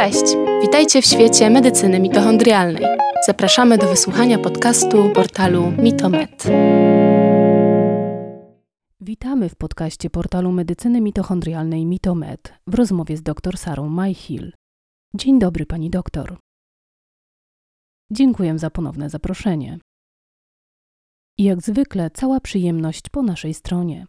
Cześć! Witajcie w świecie medycyny mitochondrialnej. Zapraszamy do wysłuchania podcastu portalu Mitomed. Witamy w podcaście portalu medycyny mitochondrialnej Mitomed w rozmowie z dr Sarą Majhil. Dzień dobry, pani doktor. Dziękuję za ponowne zaproszenie. I jak zwykle, cała przyjemność po naszej stronie.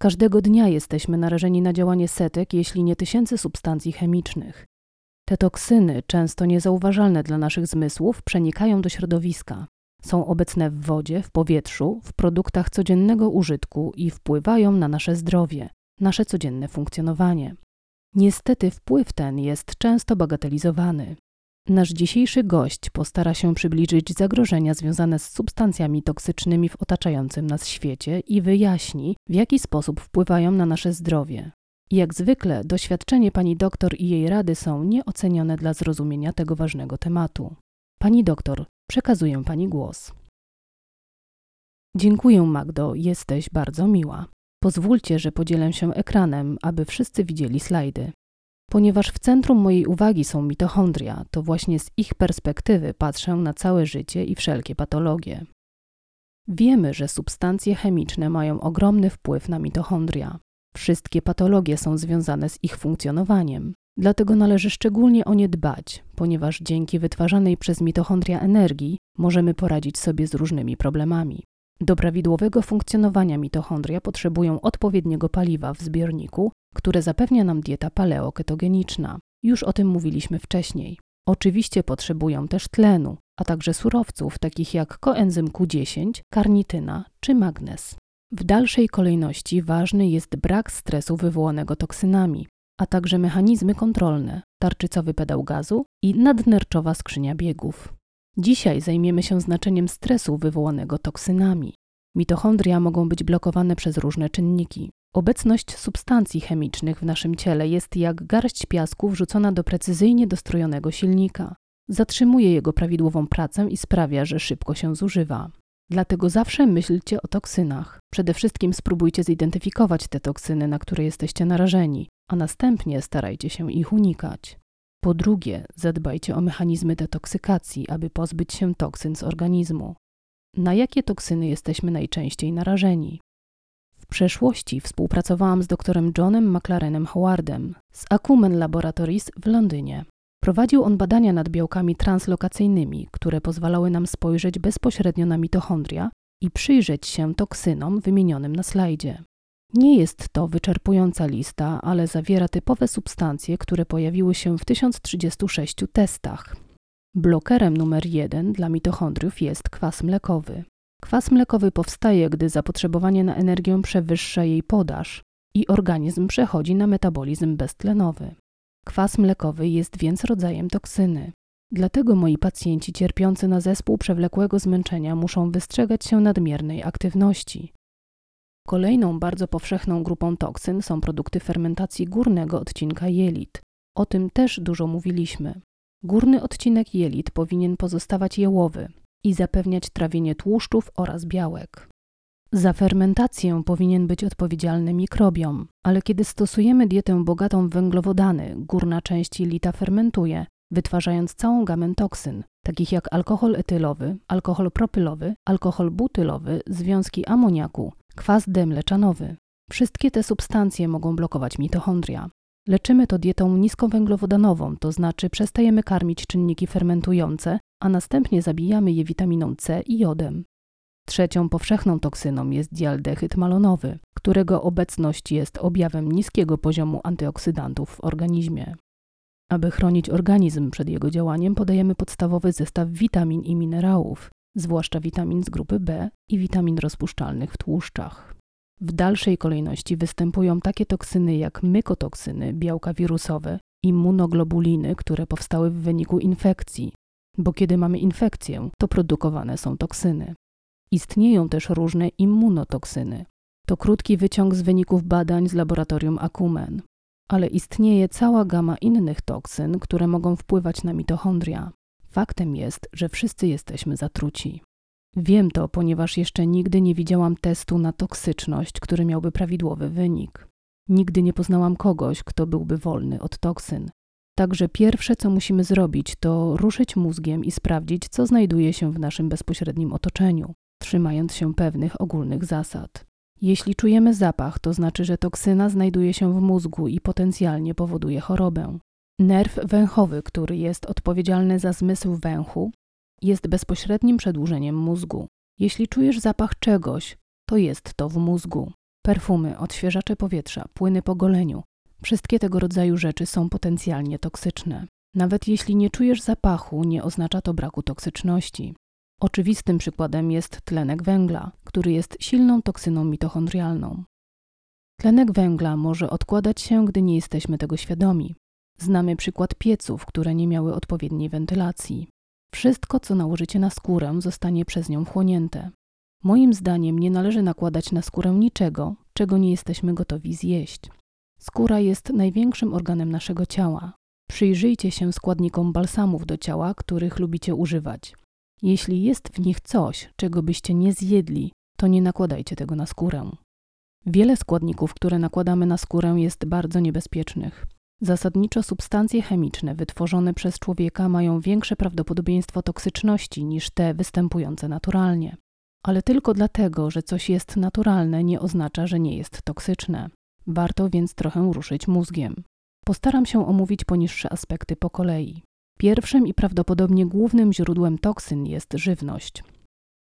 Każdego dnia jesteśmy narażeni na działanie setek, jeśli nie tysięcy substancji chemicznych. Te toksyny, często niezauważalne dla naszych zmysłów, przenikają do środowiska. Są obecne w wodzie, w powietrzu, w produktach codziennego użytku i wpływają na nasze zdrowie, nasze codzienne funkcjonowanie. Niestety wpływ ten jest często bagatelizowany. Nasz dzisiejszy gość postara się przybliżyć zagrożenia związane z substancjami toksycznymi w otaczającym nas świecie i wyjaśni, w jaki sposób wpływają na nasze zdrowie. Jak zwykle, doświadczenie pani doktor i jej rady są nieocenione dla zrozumienia tego ważnego tematu. Pani doktor, przekazuję pani głos. Dziękuję, Magdo, jesteś bardzo miła. Pozwólcie, że podzielę się ekranem, aby wszyscy widzieli slajdy. Ponieważ w centrum mojej uwagi są mitochondria, to właśnie z ich perspektywy patrzę na całe życie i wszelkie patologie. Wiemy, że substancje chemiczne mają ogromny wpływ na mitochondria. Wszystkie patologie są związane z ich funkcjonowaniem. Dlatego należy szczególnie o nie dbać, ponieważ dzięki wytwarzanej przez mitochondria energii możemy poradzić sobie z różnymi problemami. Do prawidłowego funkcjonowania mitochondria potrzebują odpowiedniego paliwa w zbiorniku, które zapewnia nam dieta paleoketogeniczna. Już o tym mówiliśmy wcześniej. Oczywiście potrzebują też tlenu, a także surowców takich jak koenzym Q10, karnityna czy magnez. W dalszej kolejności ważny jest brak stresu wywołanego toksynami, a także mechanizmy kontrolne, tarczycowy pedał gazu i nadnerczowa skrzynia biegów. Dzisiaj zajmiemy się znaczeniem stresu wywołanego toksynami. Mitochondria mogą być blokowane przez różne czynniki. Obecność substancji chemicznych w naszym ciele jest jak garść piasku wrzucona do precyzyjnie dostrojonego silnika. Zatrzymuje jego prawidłową pracę i sprawia, że szybko się zużywa. Dlatego zawsze myślcie o toksynach. Przede wszystkim spróbujcie zidentyfikować te toksyny, na które jesteście narażeni, a następnie starajcie się ich unikać. Po drugie, zadbajcie o mechanizmy detoksykacji, aby pozbyć się toksyn z organizmu. Na jakie toksyny jesteśmy najczęściej narażeni? W przeszłości współpracowałam z doktorem Johnem McLarenem Howardem z Acumen Laboratories w Londynie. Prowadził on badania nad białkami translokacyjnymi, które pozwalały nam spojrzeć bezpośrednio na mitochondria i przyjrzeć się toksynom wymienionym na slajdzie. Nie jest to wyczerpująca lista, ale zawiera typowe substancje, które pojawiły się w 1036 testach. Blokerem numer jeden dla mitochondriów jest kwas mlekowy. Kwas mlekowy powstaje, gdy zapotrzebowanie na energię przewyższa jej podaż i organizm przechodzi na metabolizm beztlenowy. Kwas mlekowy jest więc rodzajem toksyny. Dlatego moi pacjenci cierpiący na zespół przewlekłego zmęczenia muszą wystrzegać się nadmiernej aktywności. Kolejną bardzo powszechną grupą toksyn są produkty fermentacji górnego odcinka jelit. O tym też dużo mówiliśmy. Górny odcinek jelit powinien pozostawać jełowy i zapewniać trawienie tłuszczów oraz białek. Za fermentację powinien być odpowiedzialny mikrobiom, ale kiedy stosujemy dietę bogatą w węglowodany, górna część jelita fermentuje, wytwarzając całą gamę toksyn, takich jak alkohol etylowy, alkohol propylowy, alkohol butylowy, związki amoniaku, kwas demleczanowy. Wszystkie te substancje mogą blokować mitochondria. Leczymy to dietą niskowęglowodanową, to znaczy przestajemy karmić czynniki fermentujące, a następnie zabijamy je witaminą C i jodem. Trzecią powszechną toksyną jest dialdehyd malonowy, którego obecność jest objawem niskiego poziomu antyoksydantów w organizmie. Aby chronić organizm przed jego działaniem, podajemy podstawowy zestaw witamin i minerałów, zwłaszcza witamin z grupy B i witamin rozpuszczalnych w tłuszczach. W dalszej kolejności występują takie toksyny jak mykotoksyny, białka wirusowe, immunoglobuliny, które powstały w wyniku infekcji, bo kiedy mamy infekcję, to produkowane są toksyny. Istnieją też różne immunotoksyny. To krótki wyciąg z wyników badań z laboratorium Acumen. Ale istnieje cała gama innych toksyn, które mogą wpływać na mitochondria. Faktem jest, że wszyscy jesteśmy zatruci. Wiem to, ponieważ jeszcze nigdy nie widziałam testu na toksyczność, który miałby prawidłowy wynik. Nigdy nie poznałam kogoś, kto byłby wolny od toksyn. Także pierwsze, co musimy zrobić, to ruszyć mózgiem i sprawdzić, co znajduje się w naszym bezpośrednim otoczeniu, trzymając się pewnych ogólnych zasad. Jeśli czujemy zapach, to znaczy, że toksyna znajduje się w mózgu i potencjalnie powoduje chorobę. Nerw węchowy, który jest odpowiedzialny za zmysł węchu, jest bezpośrednim przedłużeniem mózgu. Jeśli czujesz zapach czegoś, to jest to w mózgu. Perfumy, odświeżacze powietrza, płyny po goleniu, wszystkie tego rodzaju rzeczy są potencjalnie toksyczne. Nawet jeśli nie czujesz zapachu, nie oznacza to braku toksyczności. Oczywistym przykładem jest tlenek węgla, który jest silną toksyną mitochondrialną. Tlenek węgla może odkładać się, gdy nie jesteśmy tego świadomi. Znamy przykład pieców, które nie miały odpowiedniej wentylacji. Wszystko, co nałożycie na skórę, zostanie przez nią wchłonięte. Moim zdaniem nie należy nakładać na skórę niczego, czego nie jesteśmy gotowi zjeść. Skóra jest największym organem naszego ciała. Przyjrzyjcie się składnikom balsamów do ciała, których lubicie używać. Jeśli jest w nich coś, czego byście nie zjedli, to nie nakładajcie tego na skórę. Wiele składników, które nakładamy na skórę, jest bardzo niebezpiecznych. Zasadniczo substancje chemiczne wytworzone przez człowieka mają większe prawdopodobieństwo toksyczności niż te występujące naturalnie. Ale tylko dlatego, że coś jest naturalne, nie oznacza, że nie jest toksyczne. Warto więc trochę ruszyć mózgiem. Postaram się omówić poniższe aspekty po kolei. Pierwszym i prawdopodobnie głównym źródłem toksyn jest żywność.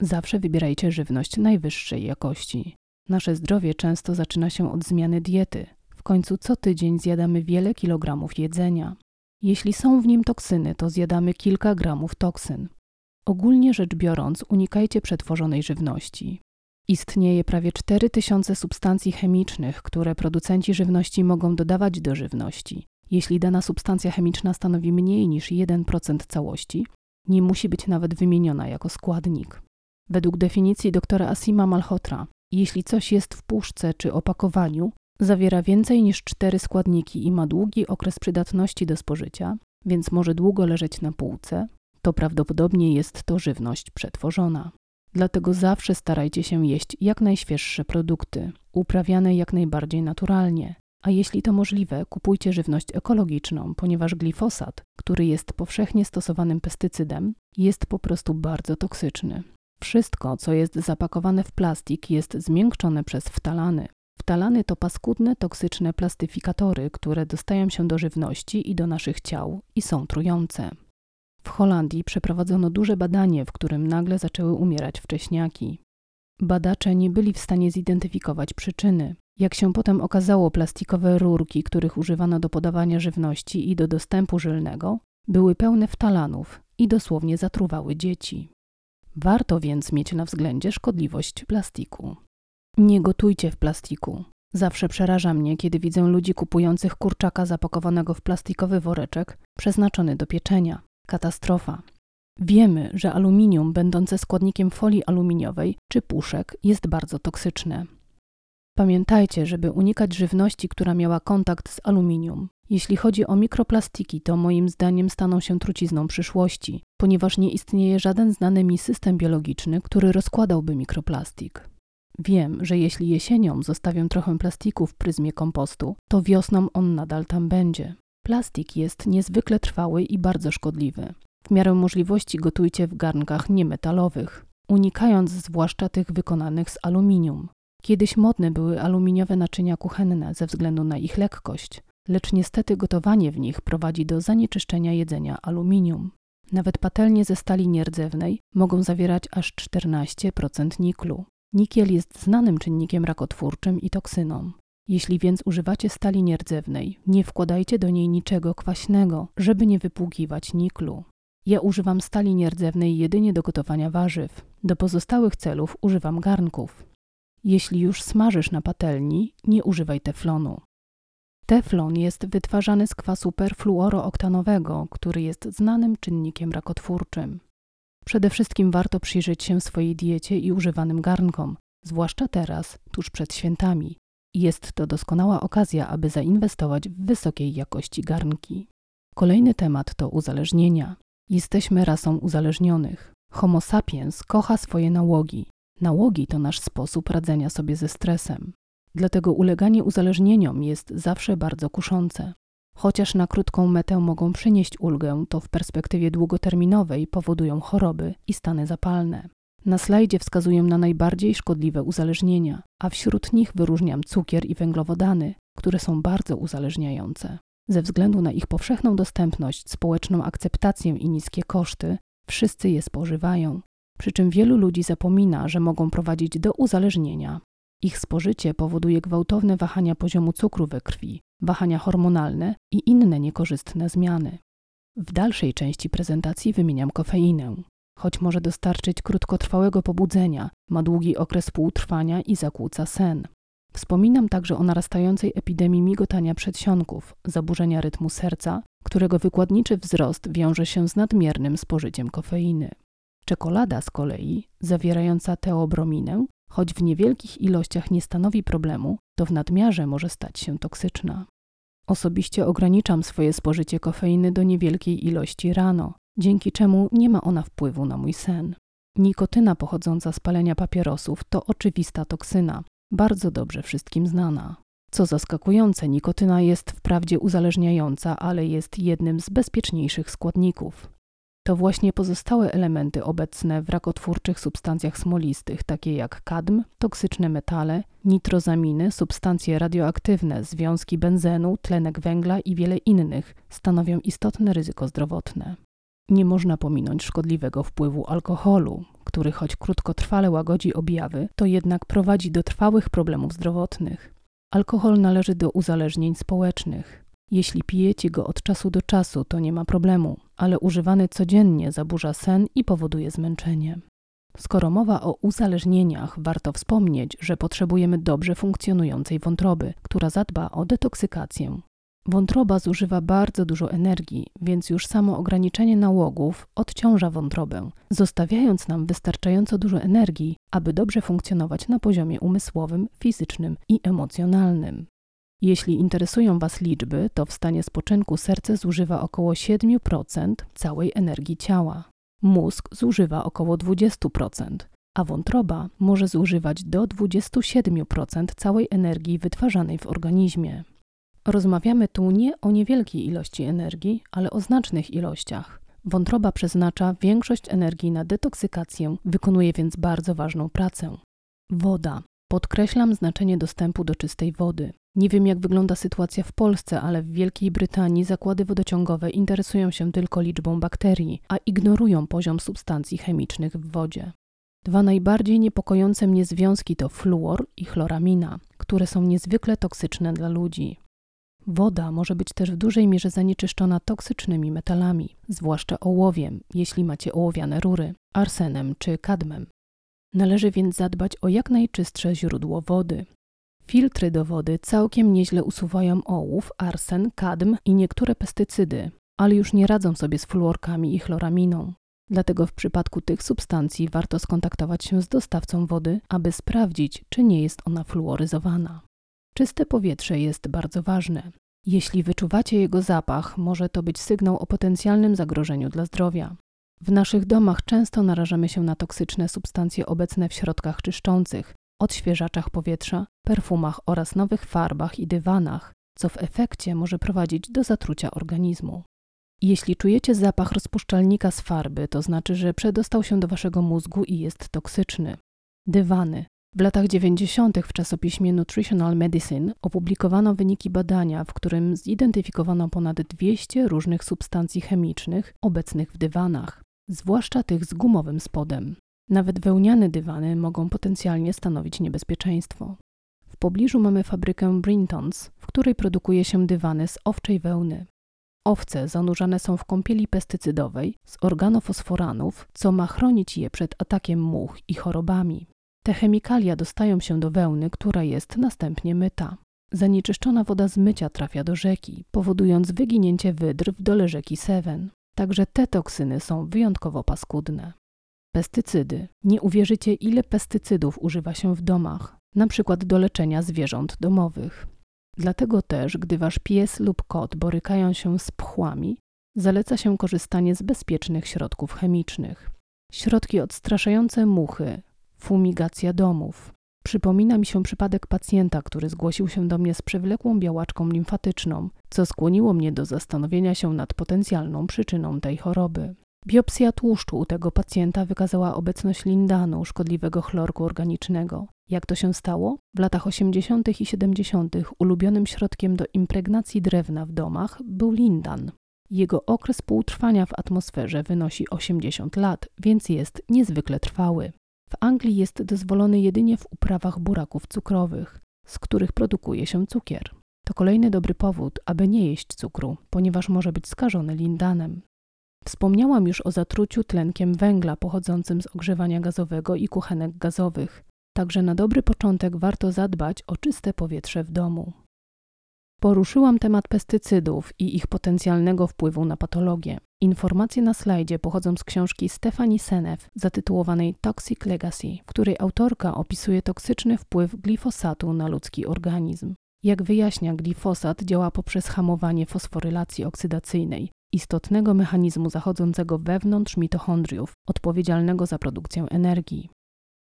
Zawsze wybierajcie żywność najwyższej jakości. Nasze zdrowie często zaczyna się od zmiany diety. W końcu co tydzień zjadamy wiele kilogramów jedzenia. Jeśli są w nim toksyny, to zjadamy kilka gramów toksyn. Ogólnie rzecz biorąc, unikajcie przetworzonej żywności. Istnieje prawie 4000 substancji chemicznych, które producenci żywności mogą dodawać do żywności. Jeśli dana substancja chemiczna stanowi mniej niż 1% całości, nie musi być nawet wymieniona jako składnik. Według definicji doktora Asima Malhotra, jeśli coś jest w puszce czy opakowaniu, zawiera więcej niż 4 składniki i ma długi okres przydatności do spożycia, więc może długo leżeć na półce, to prawdopodobnie jest to żywność przetworzona. Dlatego zawsze starajcie się jeść jak najświeższe produkty, uprawiane jak najbardziej naturalnie. A jeśli to możliwe, kupujcie żywność ekologiczną, ponieważ glifosat, który jest powszechnie stosowanym pestycydem, jest po prostu bardzo toksyczny. Wszystko, co jest zapakowane w plastik, jest zmiękczone przez wtalany. Wtalany to paskudne, toksyczne plastyfikatory, które dostają się do żywności i do naszych ciał i są trujące. W Holandii przeprowadzono duże badanie, w którym nagle zaczęły umierać wcześniaki. Badacze nie byli w stanie zidentyfikować przyczyny. Jak się potem okazało, plastikowe rurki, których używano do podawania żywności i do dostępu żylnego, były pełne wtalanów i dosłownie zatruwały dzieci. Warto więc mieć na względzie szkodliwość plastiku. Nie gotujcie w plastiku. Zawsze przeraża mnie, kiedy widzę ludzi kupujących kurczaka zapakowanego w plastikowy woreczek przeznaczony do pieczenia. Katastrofa. Wiemy, że aluminium będące składnikiem folii aluminiowej czy puszek jest bardzo toksyczne. Pamiętajcie, żeby unikać żywności, która miała kontakt z aluminium. Jeśli chodzi o mikroplastiki, to moim zdaniem staną się trucizną przyszłości, ponieważ nie istnieje żaden znany mi system biologiczny, który rozkładałby mikroplastik. Wiem, że jeśli jesienią zostawię trochę plastiku w pryzmie kompostu, to wiosną on nadal tam będzie. Plastik jest niezwykle trwały i bardzo szkodliwy. W miarę możliwości gotujcie w garnkach niemetalowych, unikając zwłaszcza tych wykonanych z aluminium. Kiedyś modne były aluminiowe naczynia kuchenne ze względu na ich lekkość, lecz niestety gotowanie w nich prowadzi do zanieczyszczenia jedzenia aluminium. Nawet patelnie ze stali nierdzewnej mogą zawierać aż 14% niklu. Nikiel jest znanym czynnikiem rakotwórczym i toksyną. Jeśli więc używacie stali nierdzewnej, nie wkładajcie do niej niczego kwaśnego, żeby nie wypłukiwać niklu. Ja używam stali nierdzewnej jedynie do gotowania warzyw. Do pozostałych celów używam garnków. Jeśli już smażysz na patelni, nie używaj teflonu. Teflon jest wytwarzany z kwasu perfluorooktanowego, który jest znanym czynnikiem rakotwórczym. Przede wszystkim warto przyjrzeć się swojej diecie i używanym garnkom, zwłaszcza teraz, tuż przed świętami. Jest to doskonała okazja, aby zainwestować w wysokiej jakości garnki. Kolejny temat to uzależnienia. Jesteśmy rasą uzależnionych. Homo sapiens kocha swoje nałogi. Nałogi to nasz sposób radzenia sobie ze stresem. Dlatego uleganie uzależnieniom jest zawsze bardzo kuszące. Chociaż na krótką metę mogą przynieść ulgę, to w perspektywie długoterminowej powodują choroby i stany zapalne. Na slajdzie wskazuję na najbardziej szkodliwe uzależnienia, a wśród nich wyróżniam cukier i węglowodany, które są bardzo uzależniające. Ze względu na ich powszechną dostępność, społeczną akceptację i niskie koszty, wszyscy je spożywają. Przy czym wielu ludzi zapomina, że mogą prowadzić do uzależnienia. Ich spożycie powoduje gwałtowne wahania poziomu cukru we krwi, wahania hormonalne i inne niekorzystne zmiany. W dalszej części prezentacji wymieniam kofeinę. Choć może dostarczyć krótkotrwałego pobudzenia, ma długi okres półtrwania i zakłóca sen. Wspominam także o narastającej epidemii migotania przedsionków, zaburzenia rytmu serca, którego wykładniczy wzrost wiąże się z nadmiernym spożyciem kofeiny. Czekolada z kolei, zawierająca teobrominę, choć w niewielkich ilościach nie stanowi problemu, to w nadmiarze może stać się toksyczna. Osobiście ograniczam swoje spożycie kofeiny do niewielkiej ilości rano, dzięki czemu nie ma ona wpływu na mój sen. Nikotyna pochodząca z palenia papierosów to oczywista toksyna, bardzo dobrze wszystkim znana. Co zaskakujące, nikotyna jest wprawdzie uzależniająca, ale jest jednym z bezpieczniejszych składników. To właśnie pozostałe elementy obecne w rakotwórczych substancjach smolistych, takie jak kadm, toksyczne metale, nitrozaminy, substancje radioaktywne, związki benzenu, tlenek węgla i wiele innych, stanowią istotne ryzyko zdrowotne. Nie można pominąć szkodliwego wpływu alkoholu, który choć krótkotrwale łagodzi objawy, to jednak prowadzi do trwałych problemów zdrowotnych. Alkohol należy do uzależnień społecznych. Jeśli pijecie go od czasu do czasu, to nie ma problemu, ale używany codziennie zaburza sen i powoduje zmęczenie. Skoro mowa o uzależnieniach, warto wspomnieć, że potrzebujemy dobrze funkcjonującej wątroby, która zadba o detoksykację. Wątroba zużywa bardzo dużo energii, więc już samo ograniczenie nałogów odciąża wątrobę, zostawiając nam wystarczająco dużo energii, aby dobrze funkcjonować na poziomie umysłowym, fizycznym i emocjonalnym. Jeśli interesują Was liczby, to w stanie spoczynku serce zużywa około 7% całej energii ciała. Mózg zużywa około 20%, a wątroba może zużywać do 27% całej energii wytwarzanej w organizmie. Rozmawiamy tu nie o niewielkiej ilości energii, ale o znacznych ilościach. Wątroba przeznacza większość energii na detoksykację, wykonuje więc bardzo ważną pracę. Woda. Podkreślam znaczenie dostępu do czystej wody. Nie wiem, jak wygląda sytuacja w Polsce, ale w Wielkiej Brytanii zakłady wodociągowe interesują się tylko liczbą bakterii, a ignorują poziom substancji chemicznych w wodzie. Dwa najbardziej niepokojące mnie związki to fluor i chloramina, które są niezwykle toksyczne dla ludzi. Woda może być też w dużej mierze zanieczyszczona toksycznymi metalami, zwłaszcza ołowiem, jeśli macie ołowiane rury, arsenem czy kadmem. Należy więc zadbać o jak najczystsze źródło wody. Filtry do wody całkiem nieźle usuwają ołów, arsen, kadm i niektóre pestycydy, ale już nie radzą sobie z fluorkami i chloraminą. Dlatego w przypadku tych substancji warto skontaktować się z dostawcą wody, aby sprawdzić, czy nie jest ona fluoryzowana. Czyste powietrze jest bardzo ważne. Jeśli wyczuwacie jego zapach, może to być sygnał o potencjalnym zagrożeniu dla zdrowia. W naszych domach często narażamy się na toksyczne substancje obecne w środkach czyszczących, odświeżaczach powietrza, perfumach oraz nowych farbach i dywanach, co w efekcie może prowadzić do zatrucia organizmu. Jeśli czujecie zapach rozpuszczalnika z farby, to znaczy, że przedostał się do waszego mózgu i jest toksyczny. Dywany, w latach 90. w czasopiśmie Nutritional Medicine opublikowano wyniki badania, w którym zidentyfikowano ponad 200 różnych substancji chemicznych obecnych w dywanach, zwłaszcza tych z gumowym spodem. Nawet wełniane dywany mogą potencjalnie stanowić niebezpieczeństwo. W pobliżu mamy fabrykę Brintons, w której produkuje się dywany z owczej wełny. Owce zanurzane są w kąpieli pestycydowej z organofosforanów, co ma chronić je przed atakiem much i chorobami. Te chemikalia dostają się do wełny, która jest następnie myta. Zanieczyszczona woda z mycia trafia do rzeki, powodując wyginięcie wydr w dole rzeki Seven. Także te toksyny są wyjątkowo paskudne. Pestycydy. Nie uwierzycie, ile pestycydów używa się w domach, na przykład do leczenia zwierząt domowych. Dlatego też, gdy wasz pies lub kot borykają się z pchłami, zaleca się korzystanie z bezpiecznych środków chemicznych. Środki odstraszające muchy, fumigacja domów, Przypomina mi się przypadek pacjenta, który zgłosił się do mnie z przewlekłą białaczką limfatyczną, co skłoniło mnie do zastanowienia się nad potencjalną przyczyną tej choroby. Biopsja tłuszczu u tego pacjenta wykazała obecność lindanu, szkodliwego chlorku organicznego. Jak to się stało? W latach 80. i 70. ulubionym środkiem do impregnacji drewna w domach był lindan. Jego okres półtrwania w atmosferze wynosi 80 lat, więc jest niezwykle trwały. W Anglii jest dozwolony jedynie w uprawach buraków cukrowych, z których produkuje się cukier. To kolejny dobry powód, aby nie jeść cukru, ponieważ może być skażony lindanem. Wspomniałam już o zatruciu tlenkiem węgla pochodzącym z ogrzewania gazowego i kuchenek gazowych. Także na dobry początek warto zadbać o czyste powietrze w domu. Poruszyłam temat pestycydów i ich potencjalnego wpływu na patologię. Informacje na slajdzie pochodzą z książki Stephanie Seneff zatytułowanej Toxic Legacy, w której autorka opisuje toksyczny wpływ glifosatu na ludzki organizm. Jak wyjaśnia, glifosat działa poprzez hamowanie fosforylacji oksydacyjnej, istotnego mechanizmu zachodzącego wewnątrz mitochondriów, odpowiedzialnego za produkcję energii.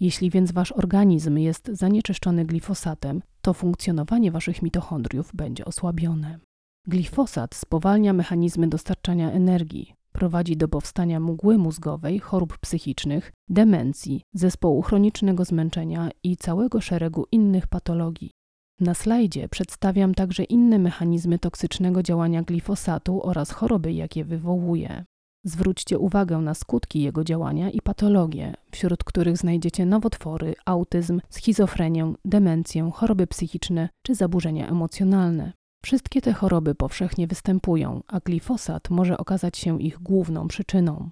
Jeśli więc wasz organizm jest zanieczyszczony glifosatem, to funkcjonowanie waszych mitochondriów będzie osłabione. Glifosat spowalnia mechanizmy dostarczania energii, prowadzi do powstania mgły mózgowej, chorób psychicznych, demencji, zespołu chronicznego zmęczenia i całego szeregu innych patologii. Na slajdzie przedstawiam także inne mechanizmy toksycznego działania glifosatu oraz choroby, jakie wywołuje. Zwróćcie uwagę na skutki jego działania i patologie, wśród których znajdziecie nowotwory, autyzm, schizofrenię, demencję, choroby psychiczne czy zaburzenia emocjonalne. Wszystkie te choroby powszechnie występują, a glifosat może okazać się ich główną przyczyną.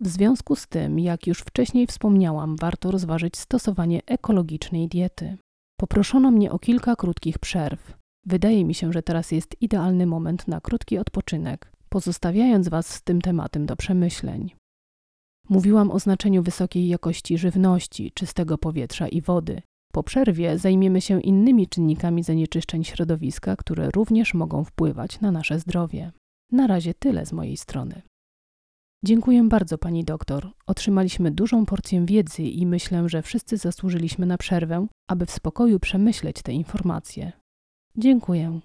W związku z tym, jak już wcześniej wspomniałam, warto rozważyć stosowanie ekologicznej diety. Poproszono mnie o kilka krótkich przerw. Wydaje mi się, że teraz jest idealny moment na krótki odpoczynek, pozostawiając Was z tym tematem do przemyśleń. Mówiłam o znaczeniu wysokiej jakości żywności, czystego powietrza i wody. Po przerwie zajmiemy się innymi czynnikami zanieczyszczeń środowiska, które również mogą wpływać na nasze zdrowie. Na razie tyle z mojej strony. Dziękuję bardzo pani doktor. Otrzymaliśmy dużą porcję wiedzy i myślę, że wszyscy zasłużyliśmy na przerwę, aby w spokoju przemyśleć te informacje. Dziękuję.